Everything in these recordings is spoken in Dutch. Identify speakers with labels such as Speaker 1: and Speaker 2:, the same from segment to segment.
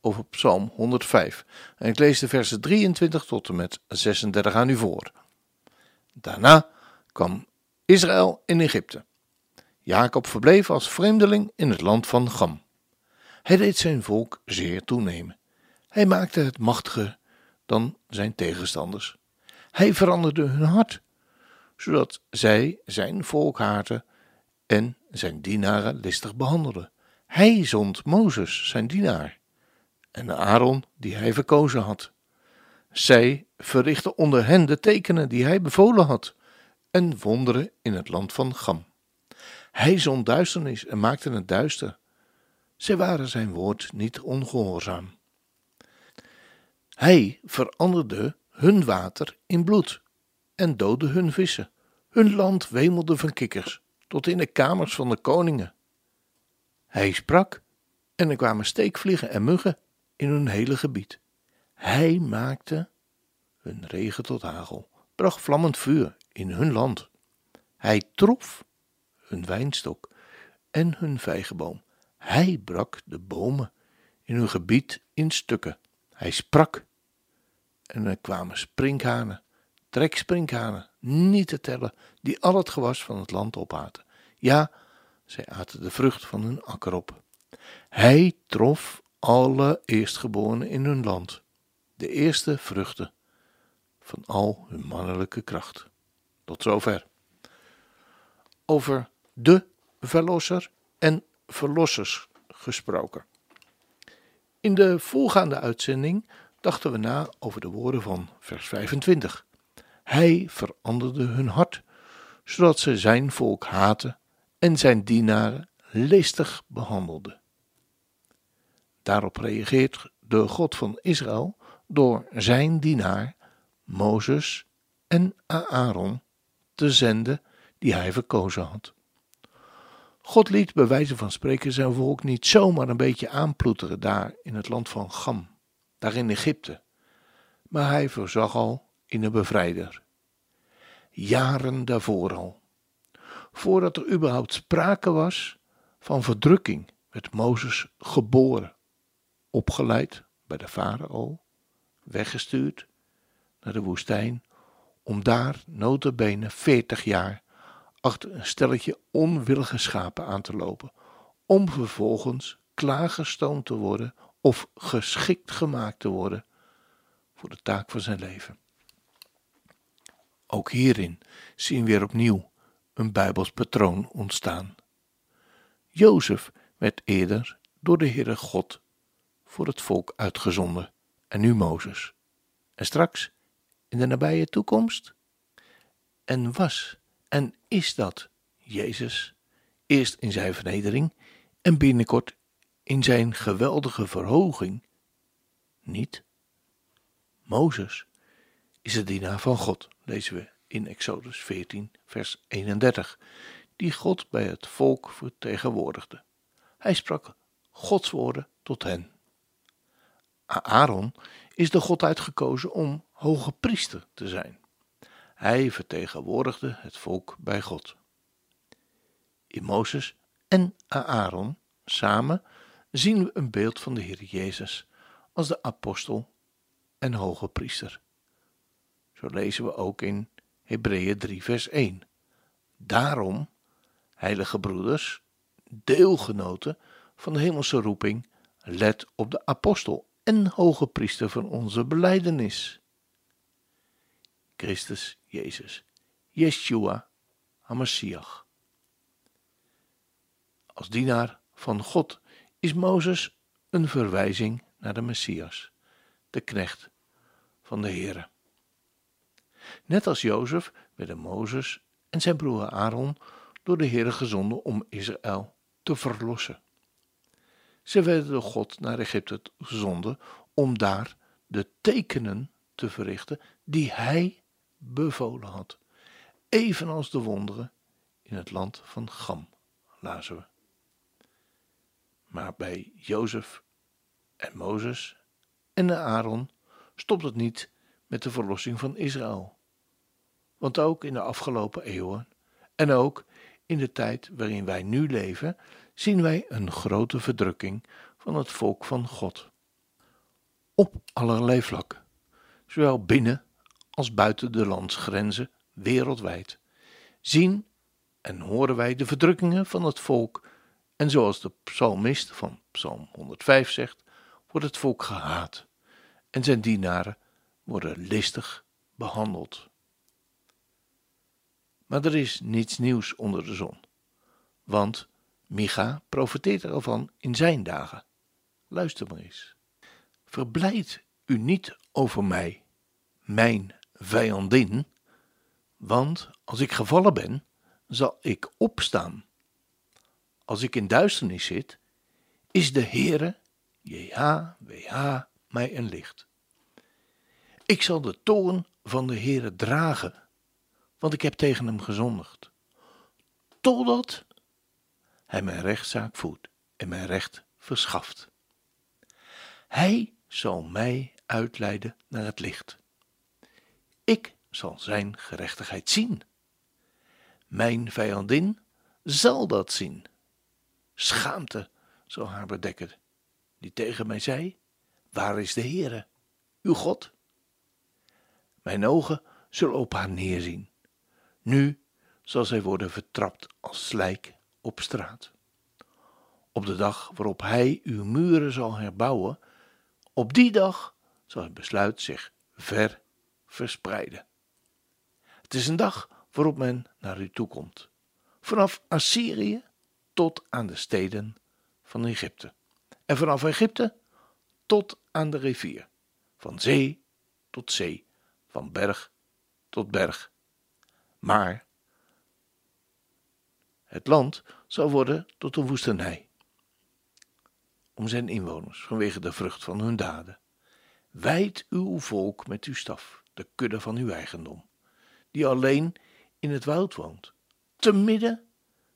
Speaker 1: over Psalm 105. En ik lees de versen 23 tot en met 36 aan u voor. Daarna kwam Israël in Egypte. Jacob verbleef als vreemdeling in het land van Gam. Hij deed zijn volk zeer toenemen. Hij maakte het machtiger dan zijn tegenstanders. Hij veranderde hun hart, zodat zij zijn volk haatten en zijn dienaren listig behandelden. Hij zond Mozes, zijn dienaar, en Aaron, die hij verkozen had. Zij verrichtten onder hen de tekenen die hij bevolen had, en wonderen in het land van Gam. Hij zond duisternis en maakte het duister. Zij waren zijn woord niet ongehoorzaam. Hij veranderde hun water in bloed en doodde hun vissen. Hun land wemelde van kikkers tot in de kamers van de koningen. Hij sprak en er kwamen steekvliegen en muggen in hun hele gebied. Hij maakte hun regen tot hagel, bracht vlammend vuur in hun land. Hij trof hun wijnstok en hun vijgenboom. Hij brak de bomen in hun gebied in stukken. Hij sprak en er kwamen sprinkhanen, treksprinkhanen, niet te tellen, die al het gewas van het land opaten. Ja, zij aten de vrucht van hun akker op. Hij trof alle eerstgeborenen in hun land, de eerste vruchten van al hun mannelijke kracht. Tot zover. Over de verlosser en verlossers gesproken. In de voorgaande uitzending dachten we na over de woorden van vers 25. Hij veranderde hun hart, zodat ze zijn volk haten en zijn dienaren listig behandelde. Daarop reageert de God van Israël door zijn dienaar Mozes en Aaron te zenden die hij verkozen had. God liet bij wijze van spreken zijn volk niet zomaar een beetje aanploeteren daar in het land van Gam, daar in Egypte, maar hij voorzag al in een bevrijder. Jaren daarvoor al. Voordat er überhaupt sprake was van verdrukking, werd Mozes geboren opgeleid bij de farao, weggestuurd naar de woestijn, om daar notabene veertig jaar achter een stelletje onwillige schapen aan te lopen, om vervolgens klaargestoomd te worden of geschikt gemaakt te worden voor de taak van zijn leven. Ook hierin zien we weer opnieuw een Bijbels patroon ontstaan. Jozef werd eerder door de Heere God voor het volk uitgezonden, en nu Mozes. En straks, in de nabije toekomst? En was en is dat Jezus, eerst in zijn vernedering en binnenkort in zijn geweldige verhoging? Niet. Mozes is de dienaar van God, lezen we in Exodus 14, vers 31, die God bij het volk vertegenwoordigde. Hij sprak Gods woorden tot hen. Aaron is de God uitgekozen om hoge priester te zijn. Hij vertegenwoordigde het volk bij God. In Mozes en Aaron samen zien we een beeld van de Heer Jezus als de apostel en hoge priester. Zo lezen we ook in Hebreeën 3 vers 1. Daarom, heilige broeders, deelgenoten van de hemelse roeping, let op de apostel en hoge priester van onze beleidenis. Christus Jezus, Yeshua HaMashiach. Als dienaar van God is Mozes een verwijzing naar de Messias, de knecht van de Heere. Net als Jozef werden Mozes en zijn broer Aaron door de Heere gezonden om Israël te verlossen. Ze werden door God naar Egypte gezonden om daar de tekenen te verrichten die hij bevolen had, evenals de wonderen in het land van Gam, lazen we. Maar bij Jozef en Mozes en Aaron stopt het niet met de verlossing van Israël. Want ook in de afgelopen eeuwen en ook in de tijd waarin wij nu leven, zien wij een grote verdrukking van het volk van God. Op allerlei vlakken, zowel binnen als buiten de landsgrenzen wereldwijd, zien en horen wij de verdrukkingen van het volk. En zoals de psalmist van Psalm 105 zegt, wordt het volk gehaat en zijn dienaren worden listig behandeld. Maar er is niets nieuws onder de zon, want Micha profeteert ervan in zijn dagen. Luister maar eens. Verblijd u niet over mij, mijn vijandin, want als ik gevallen ben, zal ik opstaan. Als ik in duisternis zit, is de Heere, JHWH, mij een licht. Ik zal de toorn van de Heere dragen, want ik heb tegen hem gezondigd. Totdat hij mijn rechtszaak voert en mijn recht verschaft. Hij zal mij uitleiden naar het licht. Ik zal zijn gerechtigheid zien. Mijn vijandin zal dat zien. Schaamte zal haar bedekken, die tegen mij zei: Waar is de Heere, uw God? Mijn ogen zullen op haar neerzien. Nu zal zij worden vertrapt als slijk op straat. Op de dag waarop hij uw muren zal herbouwen, op die dag zal het besluit zich ver verspreiden. Het is een dag waarop men naar u toekomt, vanaf Assyrië tot aan de steden van Egypte, en vanaf Egypte tot aan de rivier, van zee tot zee, van berg tot berg. Maar het land zal worden tot een woestenij. Om zijn inwoners vanwege de vrucht van hun daden. Wijd uw volk met uw staf, de kudde van uw eigendom, die alleen in het woud woont, te midden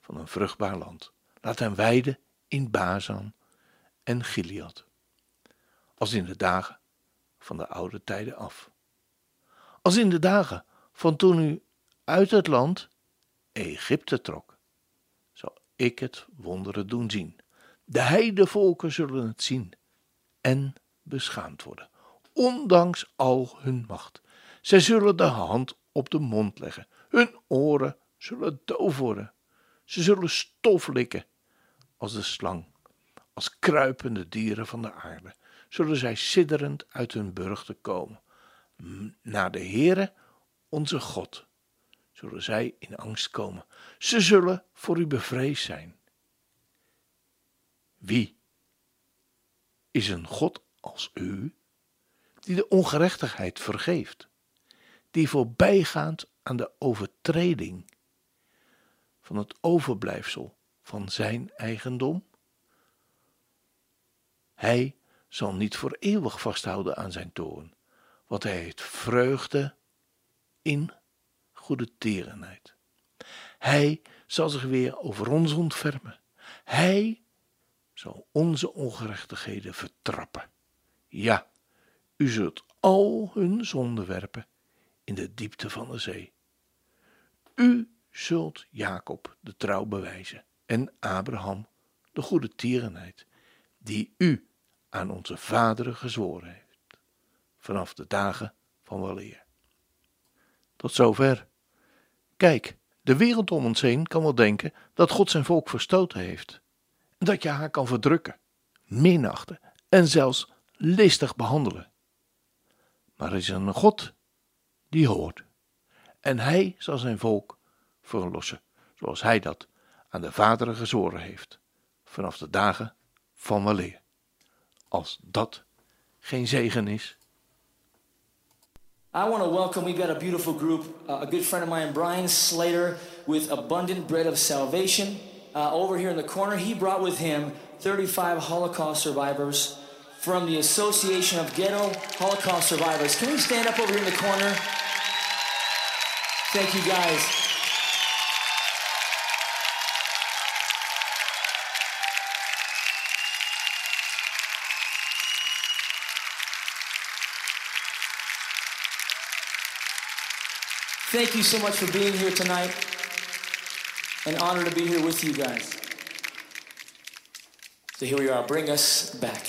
Speaker 1: van een vruchtbaar land. Laat hem weiden in Bazan en Gilead, als in de dagen van de oude tijden af. Als in de dagen van toen u uit het land Egypte trok, ik het wonderen doen zien. De heidevolken zullen het zien en beschaamd worden, ondanks al hun macht. Zij zullen de hand op de mond leggen, hun oren zullen doof worden, ze zullen stof likken als de slang, als kruipende dieren van de aarde, zullen zij sidderend uit hun burchten komen. Naar de Heere, onze God, zullen zij in angst komen. Ze zullen voor u bevreesd zijn. Wie is een God als u, die de ongerechtigheid vergeeft, die voorbijgaand aan de overtreding van het overblijfsel van zijn eigendom? Hij zal niet voor eeuwig vasthouden aan zijn toorn, want hij heeft vreugde in goede tierenheid. Hij zal zich weer over ons ontfermen. Hij zal onze ongerechtigheden vertrappen. Ja, u zult al hun zonden werpen in de diepte van de zee. U zult Jacob de trouw bewijzen en Abraham de goede tierenheid, die u aan onze vaderen gezworen heeft, vanaf de dagen van weleer. Tot zover. Kijk, de wereld om ons heen kan wel denken dat God zijn volk verstoten heeft, dat je haar kan verdrukken, minachten en zelfs listig behandelen. Maar er is een God die hoort, en hij zal zijn volk verlossen, zoals hij dat aan de vaderen gezworen heeft, vanaf de dagen van weleer. Als dat geen zegen is.
Speaker 2: I want to welcome, we've got a beautiful group, uh, a good friend of mine, Brian Slater, with Abundant Bread of Salvation. Uh, over here in the corner, he brought with him 35 Holocaust survivors from the Association of Ghetto Holocaust Survivors. Can we stand up over here in the corner? Thank you guys. Thank you so much for being here tonight. An honor to be here with you guys. So here we are. Bring us back.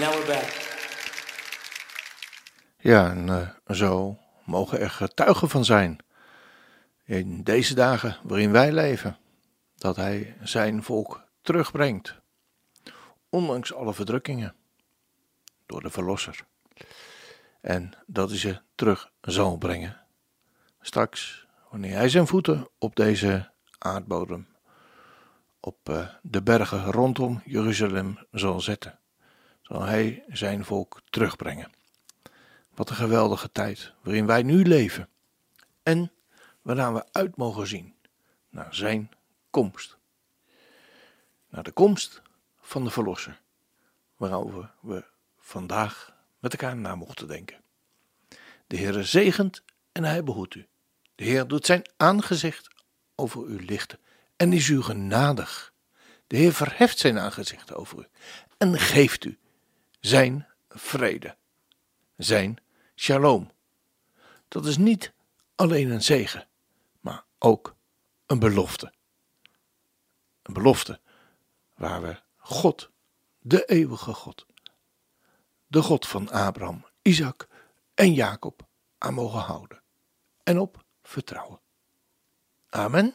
Speaker 2: Back.
Speaker 1: Ja, en eh, zo mogen er getuigen van zijn. In deze dagen waarin wij leven. Dat hij zijn volk terugbrengt. Ondanks alle verdrukkingen. Door de Verlosser. En dat hij ze terug zal brengen. Straks, wanneer hij zijn voeten op deze aardbodem, op eh, de bergen rondom Jeruzalem zal zetten zal hij zijn volk terugbrengen. Wat een geweldige tijd waarin wij nu leven en waaraan we uit mogen zien naar zijn komst. Naar de komst van de Verlosser, waarover we vandaag met elkaar na mochten denken. De Heere zegent en hij behoedt u. De Heer doet zijn aangezicht over u lichten en is u genadig. De Heer verheft zijn aangezicht over u en geeft u zijn vrede, zijn shalom. Dat is niet alleen een zegen, maar ook een belofte. Een belofte waar we God, de eeuwige God, de God van Abraham, Isaac en Jacob aan mogen houden en op vertrouwen. Amen.